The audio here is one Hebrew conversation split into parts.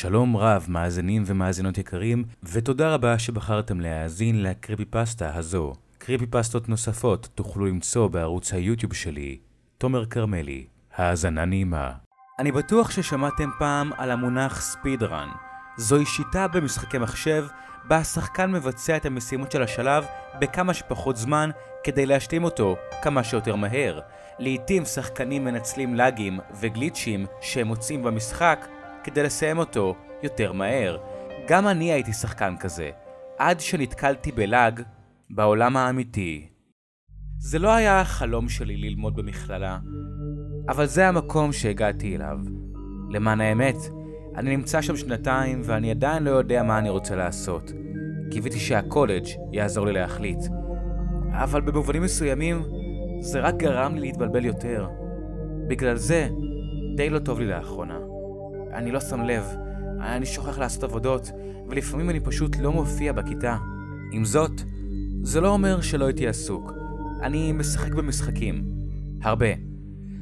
שלום רב, מאזינים ומאזינות יקרים, ותודה רבה שבחרתם להאזין לקריפי פסטה הזו. קריפי פסטות נוספות תוכלו למצוא בערוץ היוטיוב שלי, תומר כרמלי. האזנה נעימה. אני בטוח ששמעתם פעם על המונח ספיד רן. זוהי שיטה במשחקי מחשב, בה השחקן מבצע את המשימות של השלב בכמה שפחות זמן כדי להשלים אותו כמה שיותר מהר. לעתים שחקנים מנצלים לאגים וגליצ'ים שהם מוצאים במשחק כדי לסיים אותו יותר מהר. גם אני הייתי שחקן כזה, עד שנתקלתי בלאג בעולם האמיתי. זה לא היה החלום שלי ללמוד במכללה, אבל זה המקום שהגעתי אליו. למען האמת, אני נמצא שם שנתיים ואני עדיין לא יודע מה אני רוצה לעשות. קיוויתי שהקולג' יעזור לי להחליט. אבל במובנים מסוימים, זה רק גרם לי להתבלבל יותר. בגלל זה, די לא טוב לי לאחרונה. אני לא שם לב, אני שוכח לעשות עבודות, ולפעמים אני פשוט לא מופיע בכיתה. עם זאת, זה לא אומר שלא הייתי עסוק. אני משחק במשחקים. הרבה.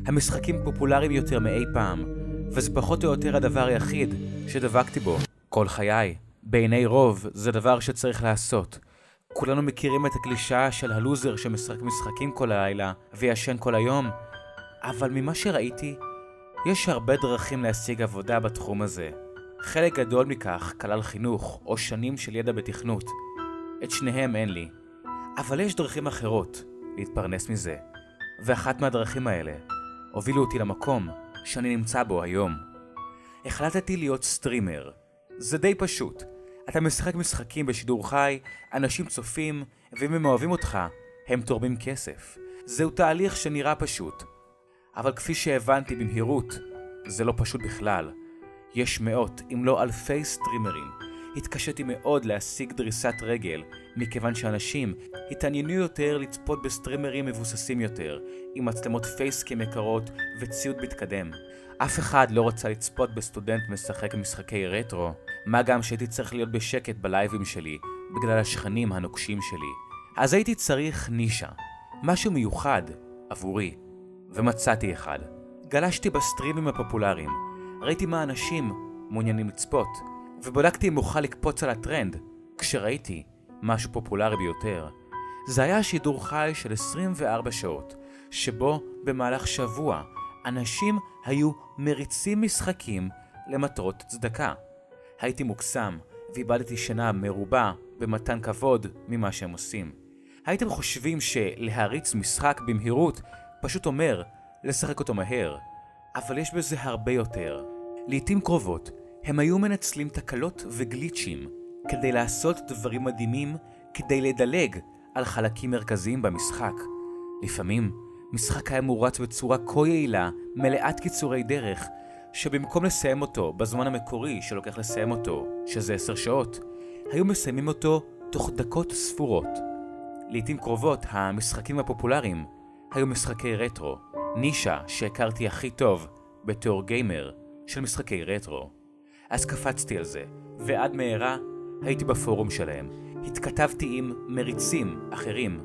המשחקים פופולריים יותר מאי פעם, וזה פחות או יותר הדבר היחיד שדבקתי בו כל חיי. בעיני רוב זה דבר שצריך לעשות. כולנו מכירים את הקלישאה של הלוזר שמשחק משחקים כל הלילה וישן כל היום, אבל ממה שראיתי, יש הרבה דרכים להשיג עבודה בתחום הזה. חלק גדול מכך כלל חינוך או שנים של ידע בתכנות. את שניהם אין לי. אבל יש דרכים אחרות להתפרנס מזה. ואחת מהדרכים האלה הובילו אותי למקום שאני נמצא בו היום. החלטתי להיות סטרימר. זה די פשוט. אתה משחק משחקים בשידור חי, אנשים צופים, ואם הם אוהבים אותך, הם תורמים כסף. זהו תהליך שנראה פשוט. אבל כפי שהבנתי במהירות, זה לא פשוט בכלל. יש מאות, אם לא אלפי סטרימרים. התקשיתי מאוד להשיג דריסת רגל, מכיוון שאנשים התעניינו יותר לצפות בסטרימרים מבוססים יותר, עם מצלמות facecam יקרות וציוד מתקדם. אף אחד לא רצה לצפות בסטודנט משחק משחקי רטרו, מה גם שהייתי צריך להיות בשקט בלייבים שלי, בגלל השכנים הנוקשים שלי. אז הייתי צריך נישה, משהו מיוחד עבורי, ומצאתי אחד. גלשתי בסטרימים הפופולריים, ראיתי מה אנשים מעוניינים לצפות, ובדקתי אם אוכל לקפוץ על הטרנד, כשראיתי משהו פופולרי ביותר. זה היה שידור חי של 24 שעות, שבו במהלך שבוע אנשים היו מריצים משחקים למטרות צדקה. הייתי מוקסם, ואיבדתי שינה מרובה במתן כבוד ממה שהם עושים. הייתם חושבים שלהריץ משחק במהירות פשוט אומר לשחק אותו מהר, אבל יש בזה הרבה יותר. לעתים קרובות הם היו מנצלים תקלות וגליצ'ים כדי לעשות דברים מדהימים כדי לדלג על חלקים מרכזיים במשחק. לפעמים, משחק היה מורץ בצורה כה יעילה, מלאת קיצורי דרך, שבמקום לסיים אותו בזמן המקורי שלוקח לסיים אותו, שזה עשר שעות, היו מסיימים אותו תוך דקות ספורות. לעתים קרובות, המשחקים הפופולריים היו משחקי רטרו, נישה שהכרתי הכי טוב בתור גיימר של משחקי רטרו. אז קפצתי על זה, ועד מהרה הייתי בפורום שלהם. התכתבתי עם מריצים אחרים.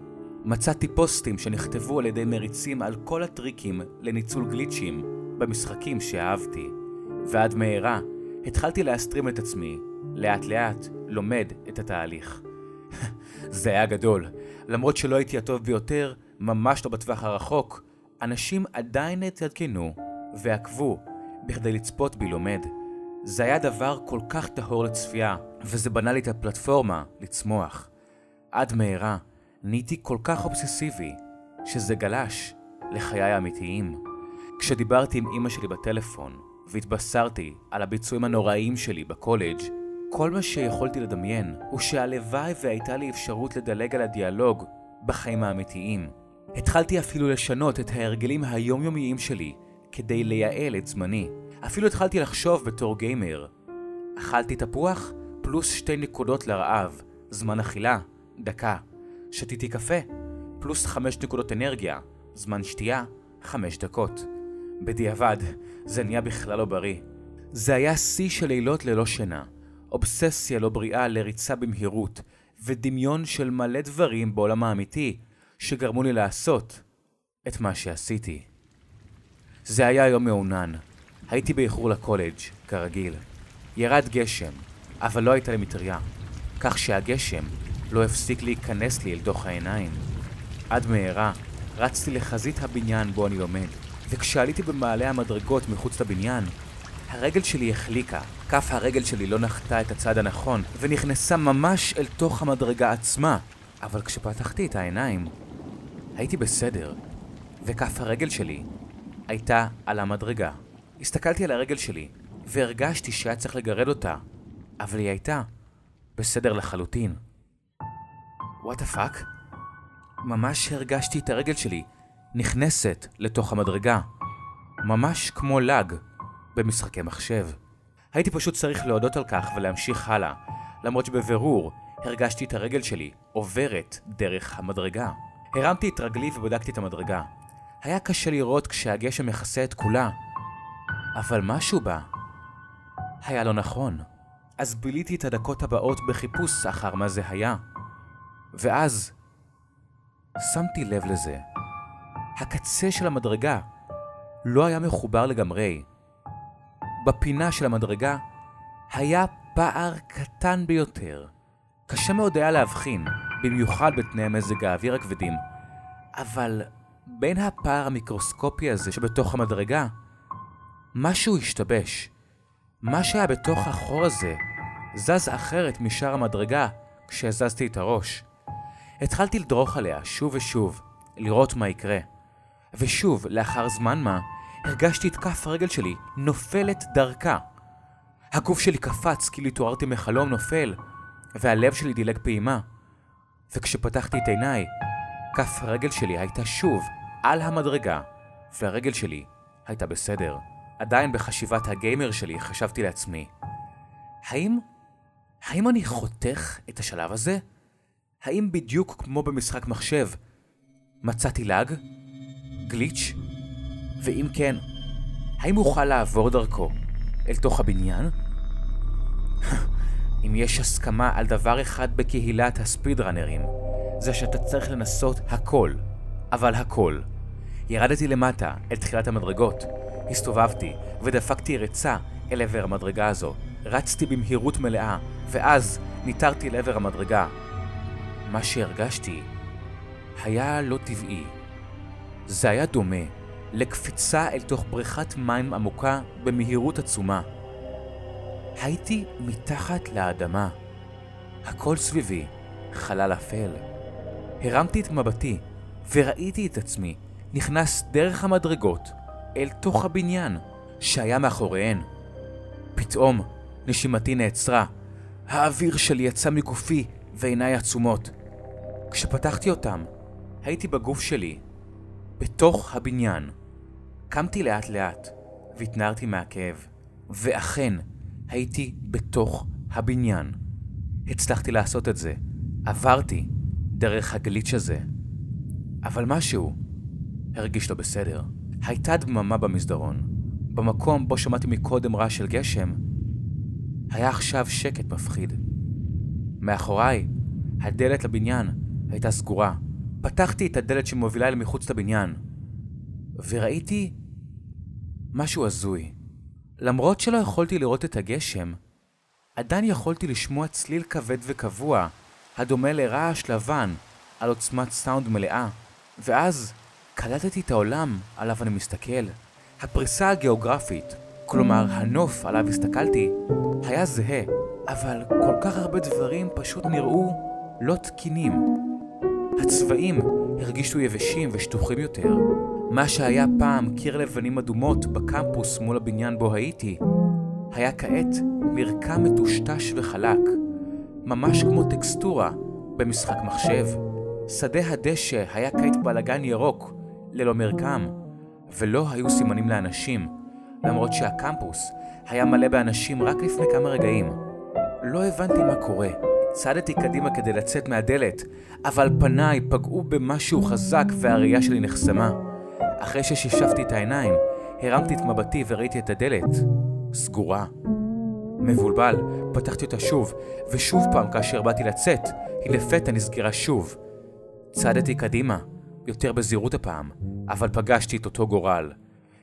מצאתי פוסטים שנכתבו על ידי מריצים על כל הטריקים לניצול גליצ'ים במשחקים שאהבתי. ועד מהרה התחלתי להסטרים את עצמי, לאט לאט לומד את התהליך. זה היה גדול. למרות שלא הייתי הטוב ביותר, ממש לא בטווח הרחוק, אנשים עדיין התעדכנו ועקבו בכדי לצפות בי לומד. זה היה דבר כל כך טהור לצפייה, וזה בנה לי את הפלטפורמה לצמוח. עד מהרה נהייתי כל כך אובססיבי, שזה גלש לחיי האמיתיים. כשדיברתי עם אמא שלי בטלפון, והתבשרתי על הביצועים הנוראיים שלי בקולג', כל מה שיכולתי לדמיין הוא שהלוואי והייתה לי אפשרות לדלג על הדיאלוג בחיים האמיתיים. התחלתי אפילו לשנות את ההרגלים היומיומיים שלי כדי לייעל את זמני. אפילו התחלתי לחשוב בתור גיימר. אכלתי תפוח פלוס שתי נקודות לרעב, זמן אכילה, דקה. שתיתי קפה, פלוס חמש נקודות אנרגיה, זמן שתייה, חמש דקות. בדיעבד, זה נהיה בכלל לא בריא. זה היה שיא של לילות ללא שינה, אובססיה לא בריאה לריצה במהירות, ודמיון של מלא דברים בעולם האמיתי שגרמו לי לעשות את מה שעשיתי. זה היה יום מעונן. הייתי באיחור לקולג', כרגיל. ירד גשם, אבל לא הייתה לי מטריה, כך שהגשם לא הפסיק להיכנס לי אל תוך העיניים. עד מהרה רצתי לחזית הבניין בו אני לומד, וכשעליתי במעלה המדרגות מחוץ לבניין, הרגל שלי החליקה, כף הרגל שלי לא נחתה את הצד הנכון, ונכנסה ממש אל תוך המדרגה עצמה. אבל כשפתחתי את העיניים, הייתי בסדר, וכף הרגל שלי הייתה על המדרגה. הסתכלתי על הרגל שלי, והרגשתי שהיה צריך לגרד אותה, אבל היא הייתה בסדר לחלוטין. what the fuck? ממש הרגשתי את הרגל שלי נכנסת לתוך המדרגה. ממש כמו lag במשחקי מחשב. הייתי פשוט צריך להודות על כך ולהמשיך הלאה, למרות שבבירור הרגשתי את הרגל שלי עוברת דרך המדרגה. הרמתי את רגלי ובדקתי את המדרגה. היה קשה לראות כשהגשם מכסה את כולה, אבל משהו בה היה לא נכון. אז ביליתי את הדקות הבאות בחיפוש אחר מה זה היה. ואז שמתי לב לזה. הקצה של המדרגה לא היה מחובר לגמרי. בפינה של המדרגה היה פער קטן ביותר. קשה מאוד היה להבחין, במיוחד בתנאי מזג האוויר הכבדים, אבל בין הפער המיקרוסקופי הזה שבתוך המדרגה, משהו השתבש. מה שהיה בתוך החור הזה זז אחרת משאר המדרגה כשהזזתי את הראש. התחלתי לדרוך עליה שוב ושוב, לראות מה יקרה. ושוב, לאחר זמן מה, הרגשתי את כף הרגל שלי נופלת דרכה. הגוף שלי קפץ כאילו התעוררתי מחלום נופל, והלב שלי דילג פעימה. וכשפתחתי את עיניי, כף הרגל שלי הייתה שוב על המדרגה, והרגל שלי הייתה בסדר. עדיין בחשיבת הגיימר שלי חשבתי לעצמי, האם... האם אני חותך את השלב הזה? האם בדיוק כמו במשחק מחשב, מצאתי לאג? גליץ'? ואם כן, האם אוכל לעבור דרכו אל תוך הבניין? אם יש הסכמה על דבר אחד בקהילת הספידרנרים, זה שאתה צריך לנסות הכל, אבל הכל. ירדתי למטה, אל תחילת המדרגות, הסתובבתי ודפקתי ריצה אל עבר המדרגה הזו. רצתי במהירות מלאה, ואז ניטרתי לעבר המדרגה. מה שהרגשתי היה לא טבעי. זה היה דומה לקפיצה אל תוך בריכת מים עמוקה במהירות עצומה. הייתי מתחת לאדמה. הכל סביבי חלל אפל. הרמתי את מבטי וראיתי את עצמי נכנס דרך המדרגות אל תוך הבניין שהיה מאחוריהן. פתאום נשימתי נעצרה, האוויר שלי יצא מגופי ועיניי עצומות. כשפתחתי אותם, הייתי בגוף שלי, בתוך הבניין. קמתי לאט לאט והתנערתי מהכאב, ואכן, הייתי בתוך הבניין. הצלחתי לעשות את זה, עברתי דרך הגליץ' הזה. אבל משהו הרגיש לא בסדר. הייתה דממה במסדרון. במקום בו שמעתי מקודם רעש של גשם, היה עכשיו שקט מפחיד. מאחוריי, הדלת לבניין הייתה סגורה. פתחתי את הדלת שמובילה אל מחוץ לבניין, וראיתי משהו הזוי. למרות שלא יכולתי לראות את הגשם, עדיין יכולתי לשמוע צליל כבד וקבוע, הדומה לרעש לבן, על עוצמת סאונד מלאה, ואז קלטתי את העולם עליו אני מסתכל. הפריסה הגיאוגרפית, כלומר הנוף עליו הסתכלתי, היה זהה, אבל כל כך הרבה דברים פשוט נראו לא תקינים. הצבעים הרגישו יבשים ושטוחים יותר. מה שהיה פעם קיר לבנים אדומות בקמפוס מול הבניין בו הייתי, היה כעת מרקם מטושטש וחלק, ממש כמו טקסטורה במשחק מחשב. שדה הדשא היה כעת בלגן ירוק, ללא מרקם, ולא היו סימנים לאנשים, למרות שהקמפוס היה מלא באנשים רק לפני כמה רגעים. לא הבנתי מה קורה. צעדתי קדימה כדי לצאת מהדלת, אבל פניי פגעו במשהו חזק והראייה שלי נחסמה. אחרי ששיפשפתי את העיניים, הרמתי את מבטי וראיתי את הדלת. סגורה. מבולבל, פתחתי אותה שוב, ושוב פעם כאשר באתי לצאת, היא לפתע נסגרה שוב. צעדתי קדימה, יותר בזהירות הפעם, אבל פגשתי את אותו גורל.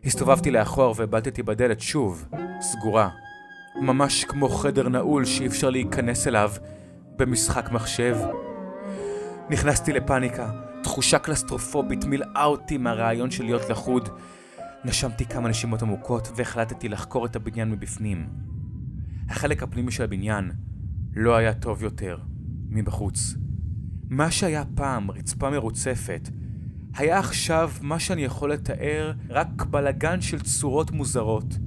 הסתובבתי לאחור והבלטתי בדלת שוב, סגורה. ממש כמו חדר נעול שאי אפשר להיכנס אליו במשחק מחשב. נכנסתי לפאניקה, תחושה קלסטרופובית מילאה אותי מהרעיון של להיות לחוד. נשמתי כמה נשימות עמוקות והחלטתי לחקור את הבניין מבפנים. החלק הפנימי של הבניין לא היה טוב יותר מבחוץ. מה שהיה פעם רצפה מרוצפת, היה עכשיו מה שאני יכול לתאר רק בלגן של צורות מוזרות.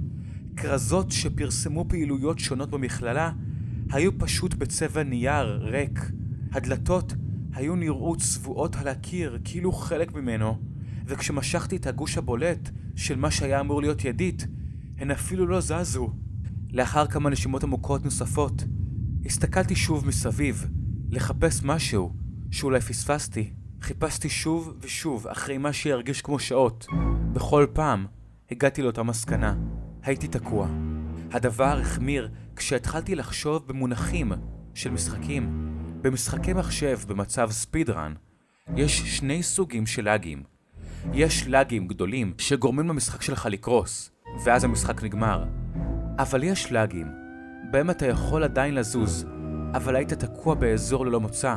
כרזות שפרסמו פעילויות שונות במכללה היו פשוט בצבע נייר ריק. הדלתות היו נראות צבועות על הקיר כאילו חלק ממנו, וכשמשכתי את הגוש הבולט של מה שהיה אמור להיות ידית, הן אפילו לא זזו. לאחר כמה נשימות עמוקות נוספות, הסתכלתי שוב מסביב, לחפש משהו שאולי פספסתי. חיפשתי שוב ושוב אחרי מה שירגיש כמו שעות. בכל פעם הגעתי לאותה מסקנה. הייתי תקוע. הדבר החמיר כשהתחלתי לחשוב במונחים של משחקים. במשחקי מחשב במצב ספידרן, יש שני סוגים של לאגים. יש לאגים גדולים שגורמים למשחק שלך לקרוס, ואז המשחק נגמר. אבל יש לאגים, בהם אתה יכול עדיין לזוז, אבל היית תקוע באזור ללא מוצא.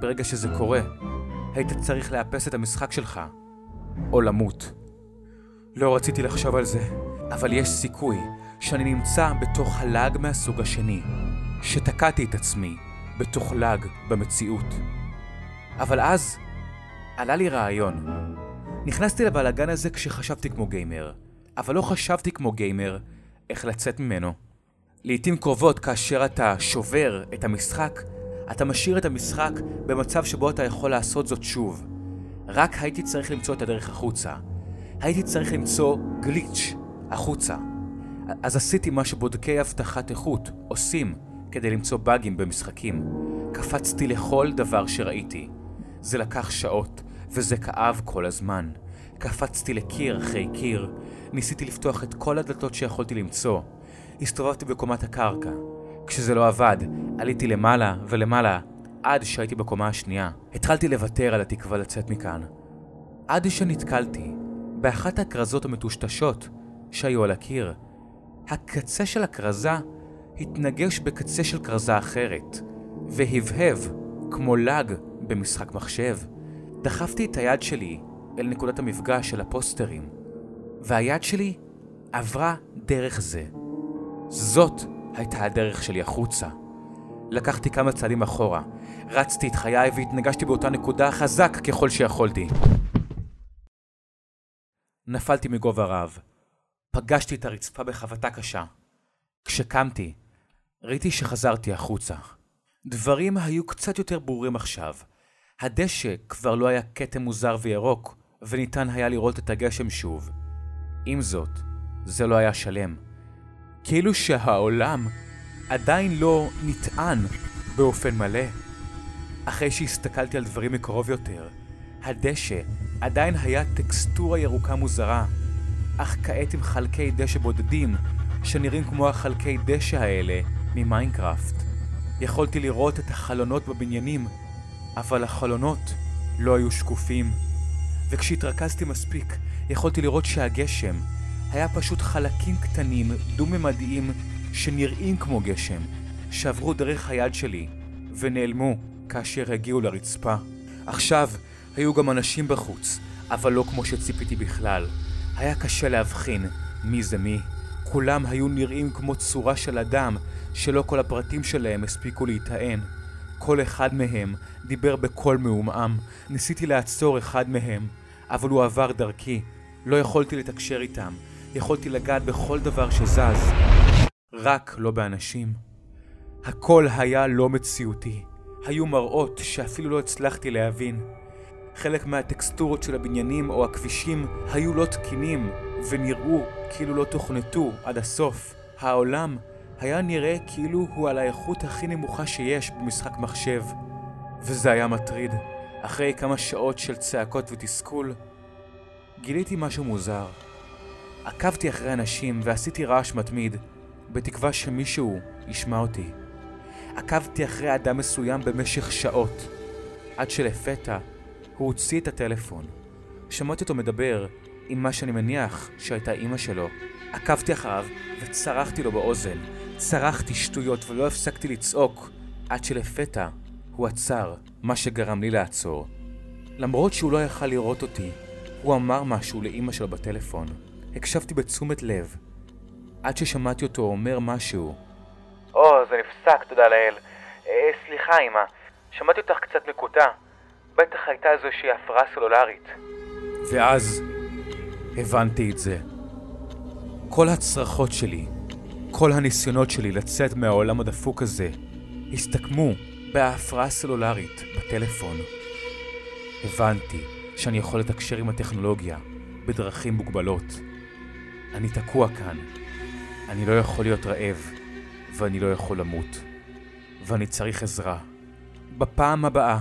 ברגע שזה קורה, היית צריך לאפס את המשחק שלך, או למות. לא רציתי לחשוב על זה, אבל יש סיכוי שאני נמצא בתוך הלאג מהסוג השני, שתקעתי את עצמי בתוך לאג במציאות. אבל אז עלה לי רעיון. נכנסתי לבלאגן הזה כשחשבתי כמו גיימר, אבל לא חשבתי כמו גיימר איך לצאת ממנו. לעתים קרובות כאשר אתה שובר את המשחק, אתה משאיר את המשחק במצב שבו אתה יכול לעשות זאת שוב. רק הייתי צריך למצוא את הדרך החוצה. הייתי צריך למצוא גליץ' החוצה. אז עשיתי מה שבודקי אבטחת איכות עושים כדי למצוא באגים במשחקים. קפצתי לכל דבר שראיתי. זה לקח שעות, וזה כאב כל הזמן. קפצתי לקיר אחרי קיר, ניסיתי לפתוח את כל הדלתות שיכולתי למצוא. הסתובבתי בקומת הקרקע. כשזה לא עבד, עליתי למעלה ולמעלה, עד שהייתי בקומה השנייה. התחלתי לוותר על התקווה לצאת מכאן. עד שנתקלתי באחת הכרזות המטושטשות שהיו על הקיר. הקצה של הכרזה התנגש בקצה של כרזה אחרת, והבהב כמו לג במשחק מחשב. דחפתי את היד שלי אל נקודת המפגש של הפוסטרים, והיד שלי עברה דרך זה. זאת הייתה הדרך שלי החוצה. לקחתי כמה צעדים אחורה, רצתי את חיי והתנגשתי באותה נקודה חזק ככל שיכולתי. נפלתי מגובה רב. פגשתי את הרצפה בחבטה קשה. כשקמתי, ראיתי שחזרתי החוצה. דברים היו קצת יותר ברורים עכשיו. הדשא כבר לא היה כתם מוזר וירוק, וניתן היה לראות את הגשם שוב. עם זאת, זה לא היה שלם. כאילו שהעולם עדיין לא נטען באופן מלא. אחרי שהסתכלתי על דברים מקרוב יותר, הדשא עדיין היה טקסטורה ירוקה מוזרה, אך כעת עם חלקי דשא בודדים, שנראים כמו החלקי דשא האלה ממיינקראפט. יכולתי לראות את החלונות בבניינים, אבל החלונות לא היו שקופים. וכשהתרכזתי מספיק, יכולתי לראות שהגשם היה פשוט חלקים קטנים, דו-ממדיים, שנראים כמו גשם, שעברו דרך היד שלי, ונעלמו כאשר הגיעו לרצפה. עכשיו היו גם אנשים בחוץ, אבל לא כמו שציפיתי בכלל. היה קשה להבחין מי זה מי. כולם היו נראים כמו צורה של אדם, שלא כל הפרטים שלהם הספיקו להיטען. כל אחד מהם דיבר בקול מעומעם. ניסיתי לעצור אחד מהם, אבל הוא עבר דרכי. לא יכולתי לתקשר איתם. יכולתי לגעת בכל דבר שזז. רק לא באנשים. הכל היה לא מציאותי. היו מראות שאפילו לא הצלחתי להבין. חלק מהטקסטורות של הבניינים או הכבישים היו לא תקינים ונראו כאילו לא תוכנתו עד הסוף. העולם היה נראה כאילו הוא על האיכות הכי נמוכה שיש במשחק מחשב. וזה היה מטריד. אחרי כמה שעות של צעקות ותסכול, גיליתי משהו מוזר. עקבתי אחרי אנשים ועשיתי רעש מתמיד, בתקווה שמישהו ישמע אותי. עקבתי אחרי אדם מסוים במשך שעות, עד שלפתע הוא הוציא את הטלפון. שמעתי אותו מדבר עם מה שאני מניח שהייתה אימא שלו. עקבתי אחריו וצרחתי לו באוזן, צרחתי שטויות ולא הפסקתי לצעוק, עד שלפתע הוא עצר, מה שגרם לי לעצור. למרות שהוא לא יכל לראות אותי, הוא אמר משהו לאימא שלו בטלפון. הקשבתי בתשומת לב, עד ששמעתי אותו אומר משהו. או, זה נפסק, תודה לאל. אה, סליחה, אמא, שמעתי אותך קצת מקוטע. בטח הייתה איזושהי הפרעה סלולרית. ואז הבנתי את זה. כל הצרחות שלי, כל הניסיונות שלי לצאת מהעולם הדפוק הזה, הסתכמו בהפרעה סלולרית בטלפון. הבנתי שאני יכול לתקשר עם הטכנולוגיה בדרכים מוגבלות. אני תקוע כאן. אני לא יכול להיות רעב, ואני לא יכול למות. ואני צריך עזרה. בפעם הבאה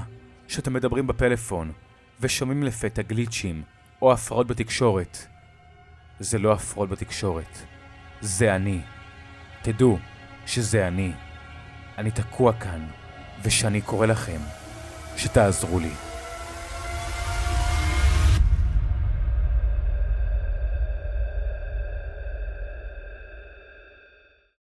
שאתם מדברים בפלאפון ושומעים לפתע גליצ'ים או הפרעות בתקשורת, זה לא הפרעות בתקשורת, זה אני. תדעו שזה אני. אני תקוע כאן, ושאני קורא לכם שתעזרו לי.